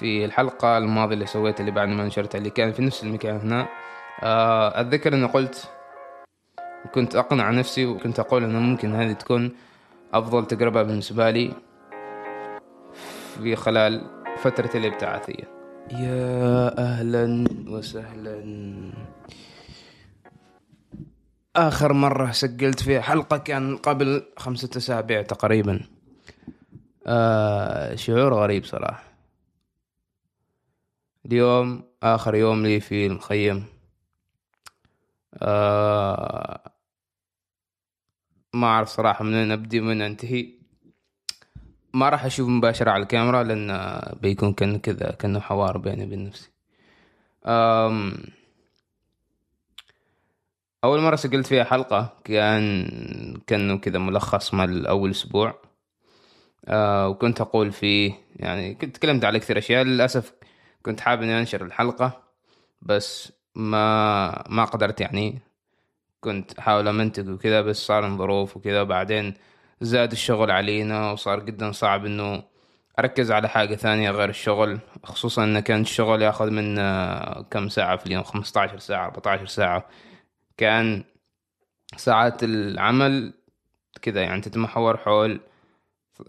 في الحلقة الماضية اللي سويتها اللي بعد ما نشرتها اللي كان في نفس المكان هنا. آه، أتذكر إني قلت كنت أقنع نفسي وكنت أقول إنه ممكن هذه تكون أفضل تجربة بالنسبة لي في خلال فترة الإبتعاثية. يا أهلا وسهلا. آخر مرة سجلت فيها حلقة كان قبل خمسة أسابيع تقريبا. آه شعور غريب صراحة. اليوم آخر يوم لي في المخيم آه ما أعرف صراحة من وين أبدي ومن أنتهي. ما راح أشوف مباشرة على الكاميرا لأن بيكون كأنه كذا كأنه حوار بيني وبين نفسي. أول مرة سجلت فيها حلقة كان كأنه كذا ملخص مال أول أسبوع. آه وكنت أقول فيه يعني كنت تكلمت على كثير أشياء. للأسف كنت حابب إني أنشر الحلقة بس ما ما قدرت يعني. كنت أحاول أمنتج وكذا بس صار ظروف وكذا. بعدين زاد الشغل علينا وصار جدا صعب إنه أركز على حاجة ثانية غير الشغل. خصوصا إن كان الشغل ياخذ منا كم ساعة في اليوم؟ 15 ساعة 14 ساعة. كان ساعات العمل كذا يعني تتمحور حول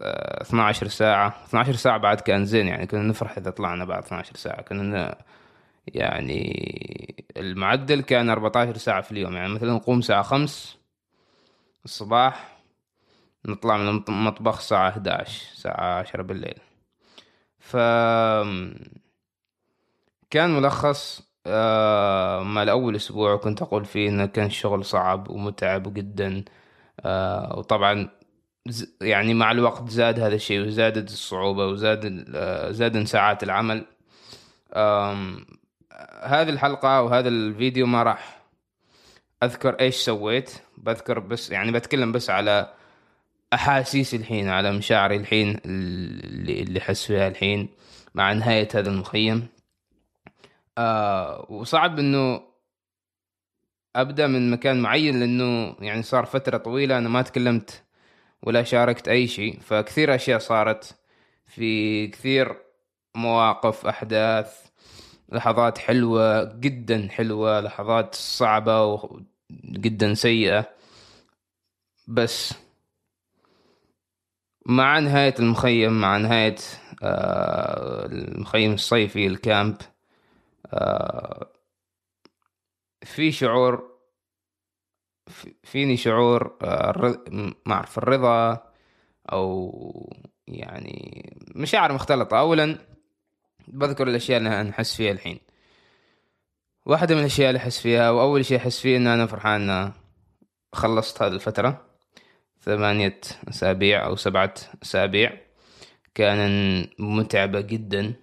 12 ساعة. 12 ساعة بعد كان زين يعني كنا نفرح إذا طلعنا بعد 12 ساعة. كنا يعني المعدل كان 14 ساعة في اليوم. يعني مثلا نقوم الساعة 5 الصباح نطلع من المطبخ الساعة 11 الساعة 10 بالليل. ف كان ملخص آه مال أول أسبوع كنت أقول فيه إنه كان الشغل صعب ومتعب جدا. آه وطبعا يعني مع الوقت زاد هذا الشيء وزادت الصعوبة وزاد آه زاد ساعات العمل. هذه الحلقة وهذا الفيديو ما راح أذكر إيش سويت. بذكر بس يعني بتكلم بس على أحاسيسي الحين على مشاعري الحين اللي اللي حس فيها الحين مع نهاية هذا المخيم. آه وصعب إنه أبدأ من مكان معين لأنه يعني صار فترة طويلة أنا ما تكلمت ولا شاركت أي شيء. فكثير أشياء صارت في كثير مواقف أحداث لحظات حلوة جدا حلوة لحظات صعبة وجدا سيئة. بس مع نهاية المخيم مع نهاية آه، المخيم الصيفي الكامب آه، في شعور فيني شعور آه، ما أعرف الرضا أو يعني مشاعر مختلطة. أولا بذكر الأشياء اللي أنا أحس فيها الحين. واحدة من الأشياء اللي أحس فيها وأول شيء أحس فيه إن أنا فرحان خلصت هذه الفترة. ثمانية أسابيع أو سبعة أسابيع. كان متعبة جدا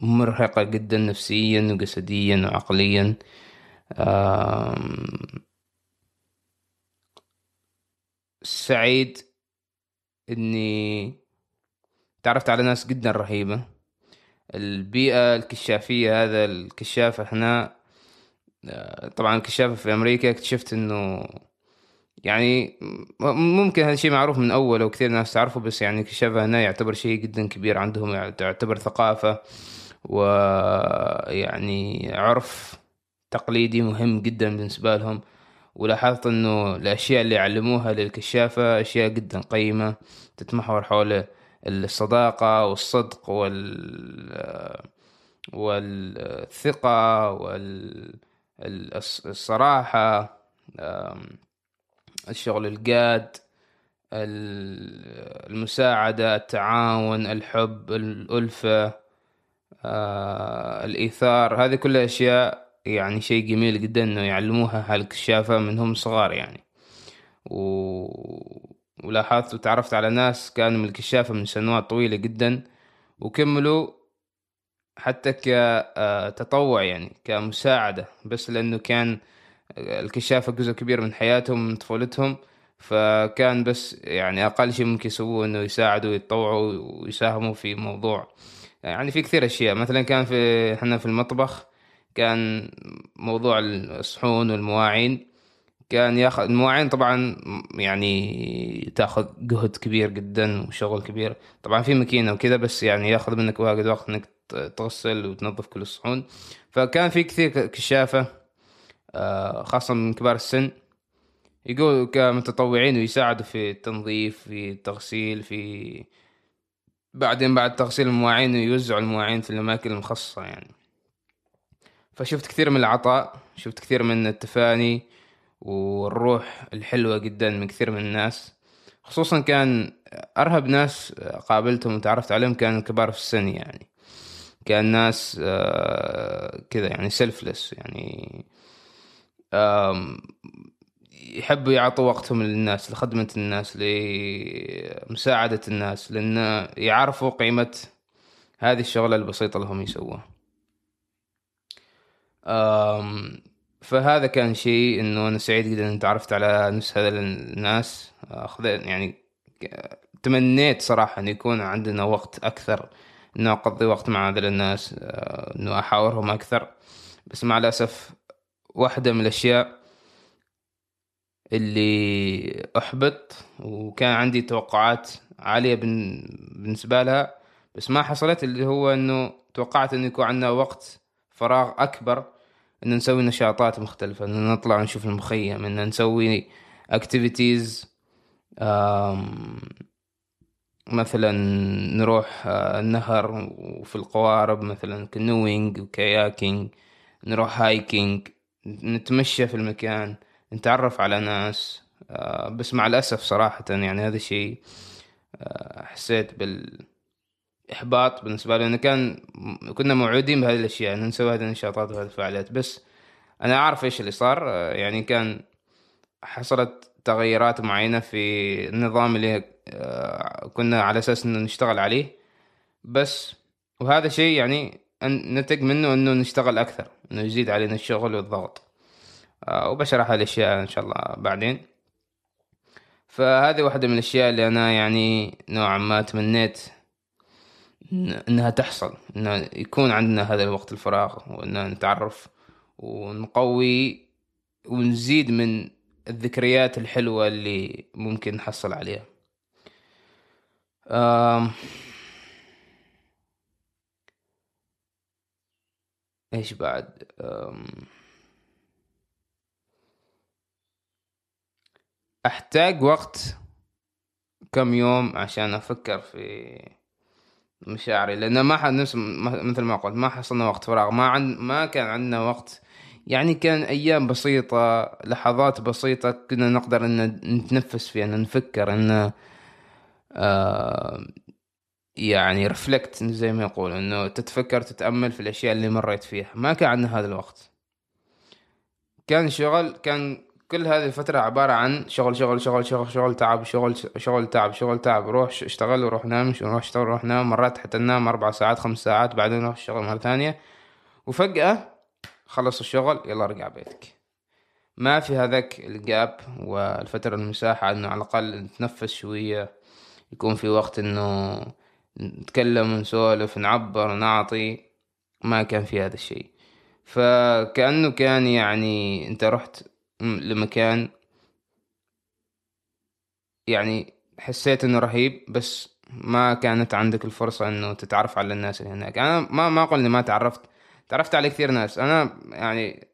مرهقة جدا نفسيا وجسديا وعقليا. سعيد إني تعرفت على ناس جدا رهيبة. البيئة الكشافية هذا الكشافة هنا آه، طبعا الكشافة في أمريكا اكتشفت إنه يعني ممكن هذا الشيء معروف من أول وكثير ناس تعرفه بس يعني الكشافة هنا يعتبر شيء جدا كبير عندهم يعتبر ثقافة ويعني عرف تقليدي مهم جدا بالنسبة لهم. ولاحظت إنه الأشياء اللي يعلموها للكشافة أشياء جدا قيمة تتمحور حول الصداقة والصدق وال والثقة والصراحة الشغل الجاد المساعدة التعاون الحب الألفة آه، الإيثار هذه كلها أشياء يعني شيء جميل جدا إنه يعلموها هالكشافة من هم صغار يعني. و... ولاحظت وتعرفت على ناس كانوا من الكشافة من سنوات طويلة جدا وكملوا حتى كتطوع يعني كمساعدة. بس لأنه كان الكشافة جزء كبير من حياتهم من طفولتهم فكان بس يعني أقل شيء ممكن يسووه إنه يساعدوا يتطوعوا ويساهموا في موضوع يعني في كثير أشياء. مثلا كان في إحنا في المطبخ كان موضوع الصحون والمواعين. كان ياخذ المواعين طبعا يعني تاخذ جهد كبير جدا وشغل كبير. طبعا في ماكينة وكذا بس يعني ياخذ منك واجد وقت إنك تغسل وتنظف كل الصحون. فكان في كثير كشافة آه، خاصة من كبار السن يقول كمتطوعين ويساعدوا في التنظيف في التغسيل في بعدين بعد تغسيل المواعين ويوزعوا المواعين في الأماكن المخصصة يعني. فشفت كثير من العطاء شفت كثير من التفاني والروح الحلوة جدا من كثير من الناس. خصوصا كان أرهب ناس قابلتهم وتعرفت عليهم كانوا كبار في السن يعني. كان ناس آه، كذا يعني سيلفلس يعني يحبوا يعطوا وقتهم للناس لخدمة الناس لمساعدة الناس لأن يعرفوا قيمة هذه الشغلة البسيطة اللي هم يسووها. فهذا كان شيء إنه أنا سعيد جدا ان تعرفت على نفس هذا الناس. اخذت يعني تمنيت صراحة ان يكون عندنا وقت أكثر إنه أقضي وقت مع هذول الناس آه، إنه أحاورهم أكثر. بس مع الأسف واحدة من الأشياء اللي أحبط وكان عندي توقعات عالية بالنسبة لها بس ما حصلت اللي هو إنه توقعت إنه يكون عندنا وقت فراغ أكبر ان نسوي نشاطات مختلفة ان نطلع نشوف المخيم ان نسوي activities مثلا نروح آه، النهر وفي القوارب مثلا canoeing و kayaking نروح hiking نتمشى في المكان نتعرف على ناس آه، بس مع الأسف صراحة يعني هذا الشيء آه، حسيت بالإحباط بالنسبة لي. أنه كان كنا موعودين بهذه الأشياء أن نسوي هذه النشاطات وهذه الفعاليات. بس أنا أعرف إيش اللي صار. يعني كان حصلت تغيرات معينة في النظام اللي آه، كنا على أساس إنه نشتغل عليه. بس وهذا شيء يعني نتج منه إنه نشتغل أكثر إنه يزيد علينا الشغل والضغط. آه، وبشرح الأشياء إن شاء الله بعدين. فهذه واحدة من الأشياء اللي أنا يعني نوعا ما تمنيت إنها تحصل إنه يكون عندنا هذا الوقت الفراغ وإن نتعرف ونقوي ونزيد من الذكريات الحلوة اللي ممكن نحصل عليها. إيش بعد. أحتاج وقت كم يوم عشان أفكر في مشاعري لأن ما نفس مثل ما قلت ما حصلنا وقت فراغ ما عند ما كان عندنا وقت. يعني كان أيام بسيطة لحظات بسيطة كنا نقدر إن نتنفس فيها إن نفكر إن آه يعني رفلكت زي ما يقول إنه تتفكر تتأمل في الأشياء اللي مريت فيها. ما كان عندنا هذا الوقت. كان شغل كان كل هذه الفترة عبارة عن شغل شغل شغل شغل شغل تعب شغل شغل تعب شغل تعب. روح اشتغل وروح نام روح اشتغل وروح نام. مرات حتى ننام أربع ساعات خمس ساعات بعدين نروح الشغل مرة ثانية. وفجأة خلص الشغل يلا ارجع بيتك. ما في هذاك الجاب والفترة المساحة إنه على الأقل نتنفس شوية. يكون في وقت إنه نتكلم ونسولف نعبر نعطي. ما كان في هذا الشيء. فكأنه كان يعني أنت رحت لمكان يعني حسيت إنه رهيب بس ما كانت عندك الفرصة إنه تتعرف على الناس اللي هناك. أنا ما ما أقول إني ما تعرفت تعرفت على كثير ناس. أنا يعني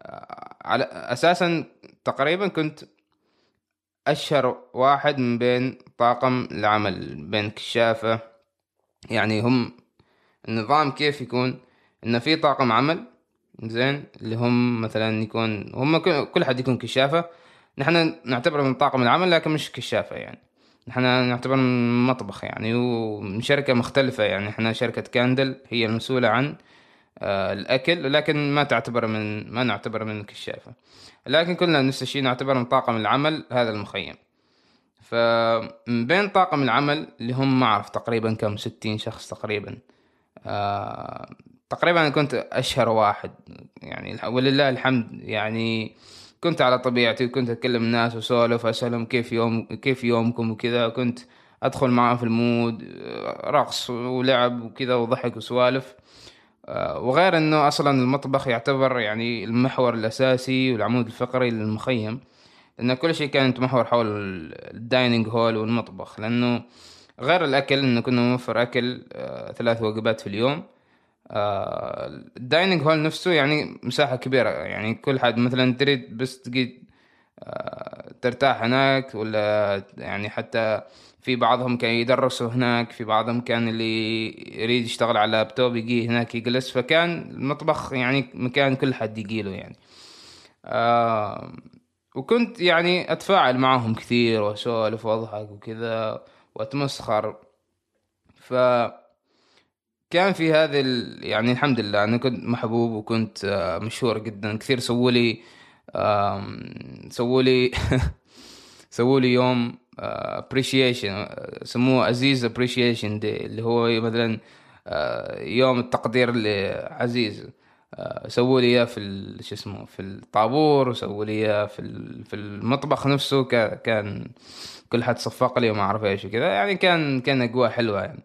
آه، على أساسا تقريبا كنت أشهر واحد من بين طاقم العمل بين كشافة. يعني هم النظام كيف يكون؟ إنه في طاقم عمل زين اللي هم مثلا يكون هم كل حد يكون كشافة. نحن نعتبر من طاقم العمل لكن مش كشافة يعني. نحن نعتبر من مطبخ يعني ومن شركة مختلفة يعني. إحنا شركة كاندل هي المسؤولة عن آه، الأكل لكن ما تعتبر من ما نعتبر من كشافة. لكن كلنا نفس الشيء نعتبر من طاقم العمل هذا المخيم. فمن بين طاقم العمل اللي هم ما أعرف تقريبا كم ستين شخص تقريبا آه تقريبا كنت أشهر واحد يعني ولله الحمد يعني كنت على طبيعتي وكنت أتكلم الناس وسولف أسألهم كيف يوم كيف يومكم وكذا كنت أدخل معاهم في المود رقص ولعب وكذا وضحك وسوالف. وغير إنه أصلا المطبخ يعتبر يعني المحور الأساسي والعمود الفقري للمخيم لأن كل شيء كان يتمحور حول ال dining hall والمطبخ لأنه غير الأكل إنه كنا نوفر أكل ثلاث وجبات في اليوم. ال dining hall نفسه يعني مساحة كبيرة. يعني كل حد مثلا تريد بس تجي ترتاح هناك ولا يعني حتى في بعضهم كان يدرسوا هناك في بعضهم كان اللي يريد يشتغل على لابتوب يجي هناك يجلس. فكان المطبخ يعني مكان كل حد يجيله يعني. آه وكنت يعني أتفاعل معهم كثير وأسولف وأضحك وكذا وأتمسخر. ف كان في هذه ال... يعني الحمد لله أنا كنت محبوب وكنت آه، مشهور جدا. كثير سووا لي سووا لي سووا لي يوم appreciation آه، سموه عزيز appreciation day اللي هو مثلا آه، يوم التقدير لعزيز. سووا لي إياه في شو اسمه في الطابور وسووا لي إياه في في المطبخ نفسه. كان كل حد صفق لي وما أعرف إيش وكذا. يعني كان كان أجواء حلوة يعني.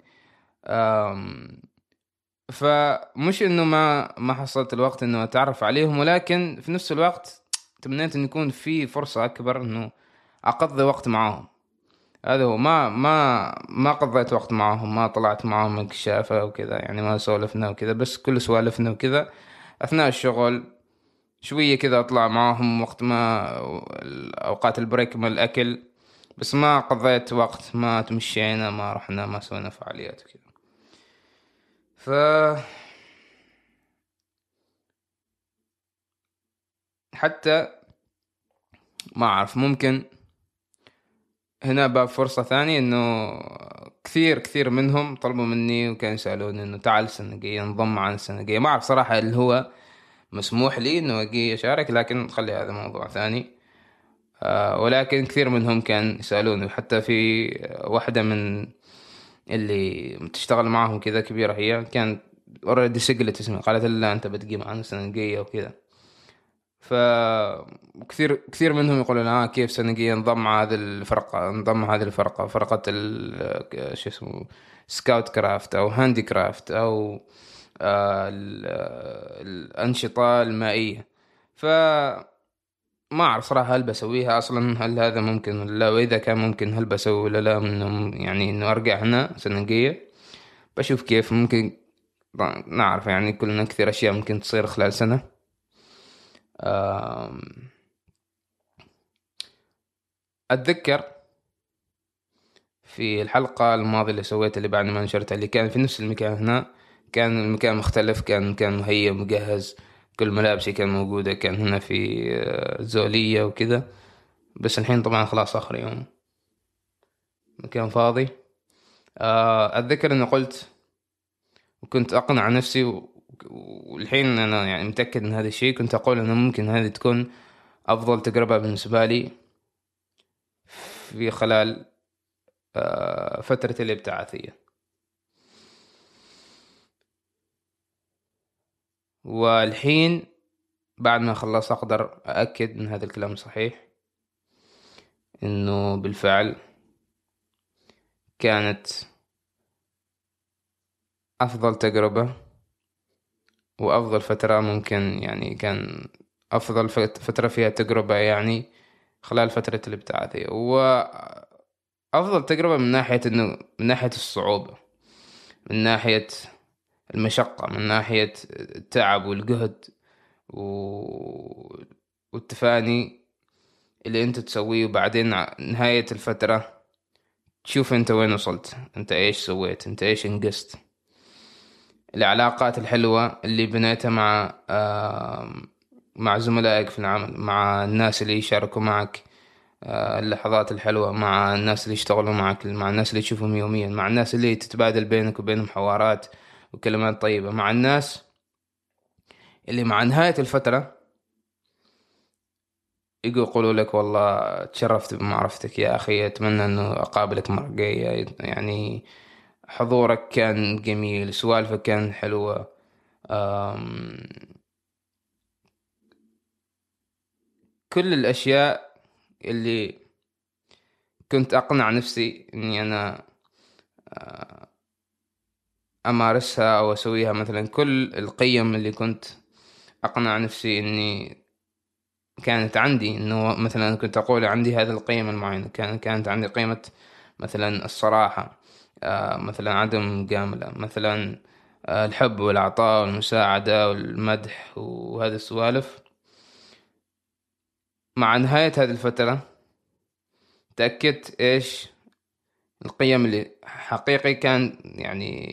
فمش إنه ما ما حصلت الوقت إنه أتعرف عليهم ولكن في نفس الوقت تمنيت انه يكون في فرصة أكبر إنه أقضي وقت معاهم. هذا هو. ما ما ما قضيت وقت معاهم ما طلعت معاهم من كشافة وكذا يعني ما سولفنا وكذا بس كل سوالفنا وكذا. أثناء الشغل شوية كذا أطلع معاهم وقت ما أوقات البريك من الأكل بس ما قضيت وقت ما تمشينا ما رحنا ما سوينا فعاليات وكذا. ف حتى ما أعرف ممكن هنا باب فرصة ثانية إنه كثير كثير منهم طلبوا مني وكانوا يسألوني إنه تعال الجاية انضم السنة الجاية. ما أعرف صراحة اللي هو مسموح لي إنه أجي أشارك لكن خلي هذا موضوع ثاني. آه ولكن كثير منهم كان يسألوني وحتى في واحدة من اللي تشتغل معهم كذا كبيرة هي كانت already سجلت اسمي قالت لا انت بتجي معنا الجاية وكذا ف كثير كثير منهم يقولون آه كيف سنجي انضم هذه الفرقة انضم هذه الفرقة. فرقة شو اسمه scoutcraft أو handicraft أو آه الأنشطة المائية. ف ما أعرف صراحة هل بسويها أصلا هل هذا ممكن ولا لا وإذا كان ممكن هل بسوي ولا لا إنه يعني إنه أرجع هنا سنجيه بشوف كيف ممكن نعرف يعني كلنا كثير أشياء ممكن تصير خلال سنة. أتذكر في الحلقة الماضية اللي سويتها اللي بعد ما نشرتها اللي كان في نفس المكان هنا كان المكان مختلف كان مكان مهيأ مجهز. كل ملابسي كان موجودة كان هنا في آه، زولية وكذا. بس الحين طبعا خلاص آخر يوم. مكان فاضي. آه، أتذكر إني قلت وكنت أقنع نفسي والحين أنا يعني متأكد من هذا الشيء كنت أقول إنه ممكن هذه تكون أفضل تجربة بالنسبة لي في خلال آه، فترة الابتعاثية والحين بعد ما خلص أقدر أأكد أن هذا الكلام صحيح أنه بالفعل كانت أفضل تجربة وأفضل فترة ممكن يعني كان أفضل فترة فيها تجربة يعني خلال فترة الابتعاثية وأفضل تجربة من ناحية إنه من ناحية الصعوبة من ناحية المشقة من ناحية التعب والجهد و... والتفاني اللي انت تسويه. وبعدين نهاية الفترة تشوف انت وين وصلت انت إيش سويت انت إيش انجزت. العلاقات الحلوة اللي بنيتها مع مع زملائك في العمل مع الناس اللي يشاركوا معك آه، اللحظات الحلوة مع الناس اللي يشتغلوا معك مع الناس اللي تشوفهم يوميا مع الناس اللي تتبادل بينك وبينهم حوارات. وكلمات طيبة مع الناس اللي مع نهاية الفترة يقولوا لك والله تشرفت بمعرفتك يا أخي أتمنى أنه أقابلك مرة جاية. يعني حضورك كان جميل سوالفك كان حلوة. كل الأشياء اللي كنت أقنع نفسي إني أنا أمارسها أو أسويها مثلا. كل القيم اللي كنت أقنع نفسي إني كانت عندي إنه مثلا كنت أقول عندي هذه القيم المعينة كان كانت عندي قيمة مثلا الصراحة آه، مثلا عدم مجاملة مثلا آه، الحب والعطاء والمساعدة والمدح وهذه السوالف. مع نهاية هذه الفترة تأكدت إيش؟ القيم اللي حقيقي كان يعني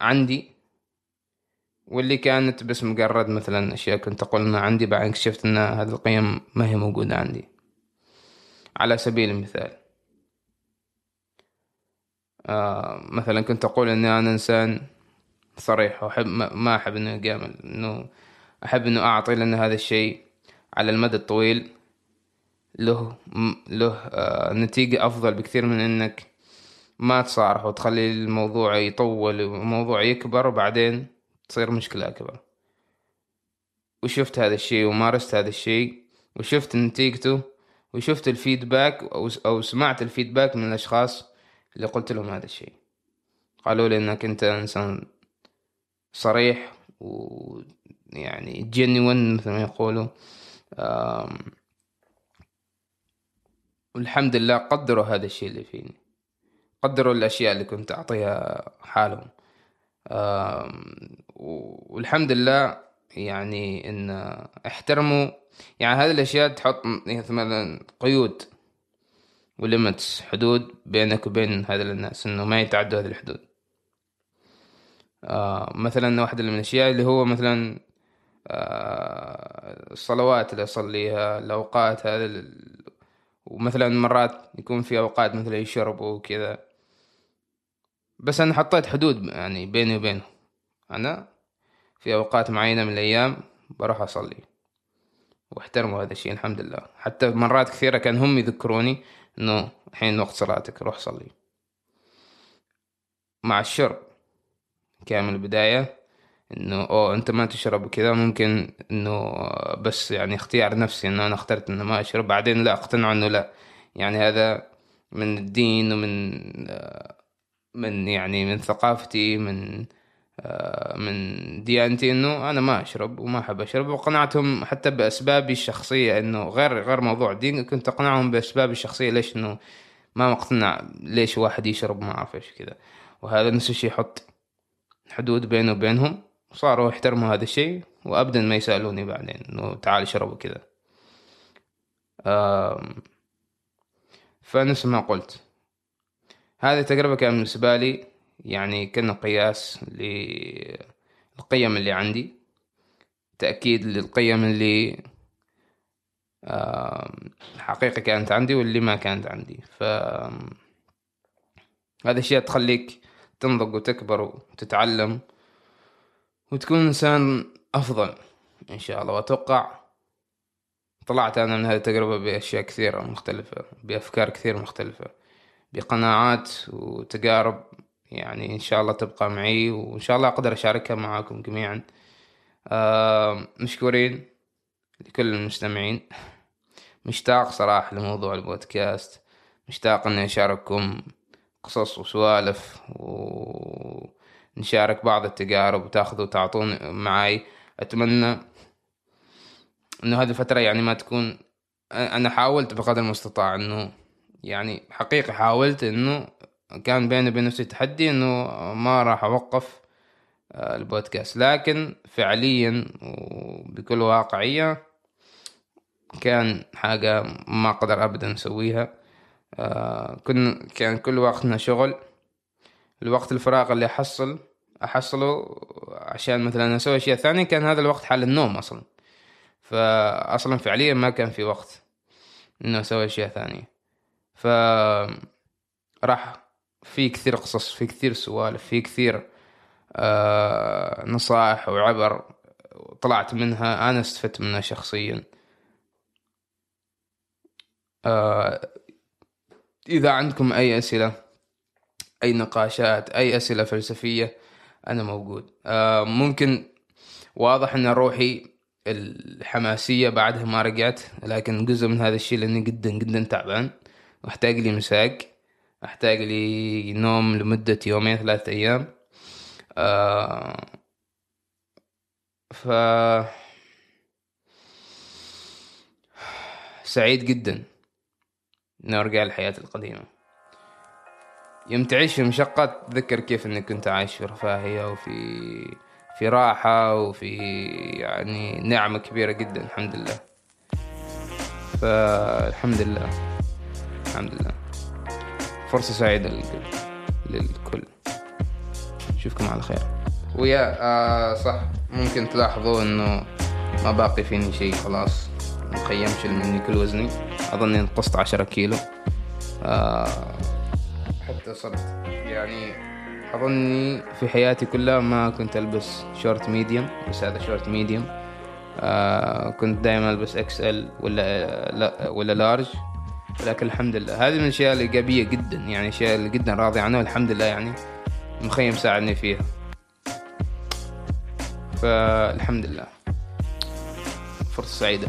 عندي واللي كانت بس مجرد مثلا أشياء كنت أقول إنها عندي بعدين اكتشفت إن هذه القيم ما هي موجودة عندي. على سبيل المثال آه مثلا كنت أقول إني أنا إنسان صريح وأحب ما أحب إنه أجامل إنه أحب إنه أعطي لأن هذا الشيء على المدى الطويل له له آه نتيجة أفضل بكثير من إنك ما تصارح وتخلي الموضوع يطول وموضوع يكبر وبعدين تصير مشكلة أكبر. وشفت هذا الشيء ومارست هذا الشيء وشفت نتيجته وشفت الفيدباك أو سمعت الفيدباك من الأشخاص اللي قلت لهم هذا الشيء. قالوا لي إنك أنت إنسان صريح ويعني جينيون مثل ما يقولوا والحمد لله قدروا هذا الشيء اللي فيني. قدروا الأشياء اللي كنت أعطيها حالهم. والحمد لله يعني إن احترموا يعني هذه الأشياء تحط مثلا قيود وليمتس حدود بينك وبين هذه الناس إنه ما يتعدوا هذه الحدود. آه مثلا واحدة من الأشياء اللي هو مثلا آه الصلوات اللي أصليها الأوقات هذا ومثلا مرات يكون في أوقات مثلا يشربوا وكذا. بس أنا حطيت حدود يعني بيني وبينه. أنا في أوقات معينة من الأيام بروح أصلي واحترموا هذا الشيء الحمد لله. حتى مرات كثيرة كان هم يذكروني إنه الحين وقت صلاتك روح صلي. مع الشرب كان من البداية. إنه أوه أنت ما تشرب كذا ممكن إنه بس يعني اختيار نفسي إنه أنا اخترت إنه ما أشرب بعدين لا اقتنعوا إنه لا. يعني هذا من الدين ومن من يعني من ثقافتي من آه، من ديانتي إنه أنا ما أشرب وما أحب أشرب. وقنعتهم حتى بأسبابي الشخصية إنه غير غير موضوع الدين كنت أقنعهم بأسبابي الشخصية ليش إنه ما مقتنع ليش واحد يشرب ما أعرف إيش كذا. وهذا نفس الشيء يحط حدود بينه وبينهم. صاروا يحترموا هذا الشيء وابدا ما يسألوني بعدين إنه تعال اشرب وكذا فنفس ما قلت. هذه التجربة كان بالنسبة لي يعني كان قياس للقيم اللي عندي تأكيد للقيم اللي حقيقة كانت عندي واللي ما كانت عندي. ف هذا الشيء تخليك تنضج وتكبر وتتعلم. وتكون إنسان أفضل إن شاء الله. وأتوقع طلعت أنا من هذه التجربة بأشياء كثيرة مختلفة بأفكار كثير مختلفة بقناعات وتجارب يعني إن شاء الله تبقى معي وإن شاء الله أقدر أشاركها معاكم جميعا. آه مشكورين لكل المستمعين. مشتاق صراحة لموضوع البودكاست. مشتاق إني أشارككم قصص وسوالف ونشارك بعض التجارب وتاخذوا وتعطون معاي. أتمنى إنه هذه الفترة يعني ما تكون أنا حاولت بقدر المستطاع إنه يعني حقيقة حاولت إنه كان بيني وبين نفسي تحدي إنه ما راح أوقف آه، البودكاست. لكن فعليا وبكل واقعية كان حاجة ما أقدر ابدا أسويها. آه، كن كان كل وقتنا شغل. الوقت الفراغ اللي أحصل أحصله عشان مثلا أسوي أشياء ثانية كان هذا الوقت حال النوم أصلا. فاصلا فعليا ما كان في وقت إنه أسوي أشياء ثانية. ف راح في كثير قصص في كثير سوالف في كثير آه نصائح وعبر طلعت منها. أنا استفدت منها شخصيا. آه إذا عندكم أي أسئلة أي نقاشات أي أسئلة فلسفية أنا موجود. آه ممكن واضح أن روحي الحماسية بعدها ما رجعت لكن جزء من هذا الشيء لأني جدا جدا تعبان. واحتاج لي مساق أحتاج لي نوم لمدة يومين ثلاثة أيام. آه ف سعيد جدا إني أرجع لحياتي القديمة. يوم تعيش في مشقات تذكر كيف إنك كنت عايش في رفاهية وفي في راحة وفي يعني نعمة كبيرة جدا الحمد لله. فالحمد لله الحمد لله. فرصة سعيدة للكل للكل. نشوفكم على خير. ويا آه صح ممكن تلاحظوا إنه ما باقي فيني شيء خلاص. مخيم شل مني كل وزني. أظني نقصت عشرة كيلو. آه حتى صرت يعني أظني في حياتي كلها ما كنت ألبس شورت medium بس هذا شورت medium آه كنت دائما ألبس XL ولا لا ولا large. لكن الحمد لله. هذه من الأشياء الإيجابية جدا يعني أشياء اللي جدا راضي عنها والحمد لله يعني المخيم ساعدني فيها. فالحمد لله. فرصة سعيدة.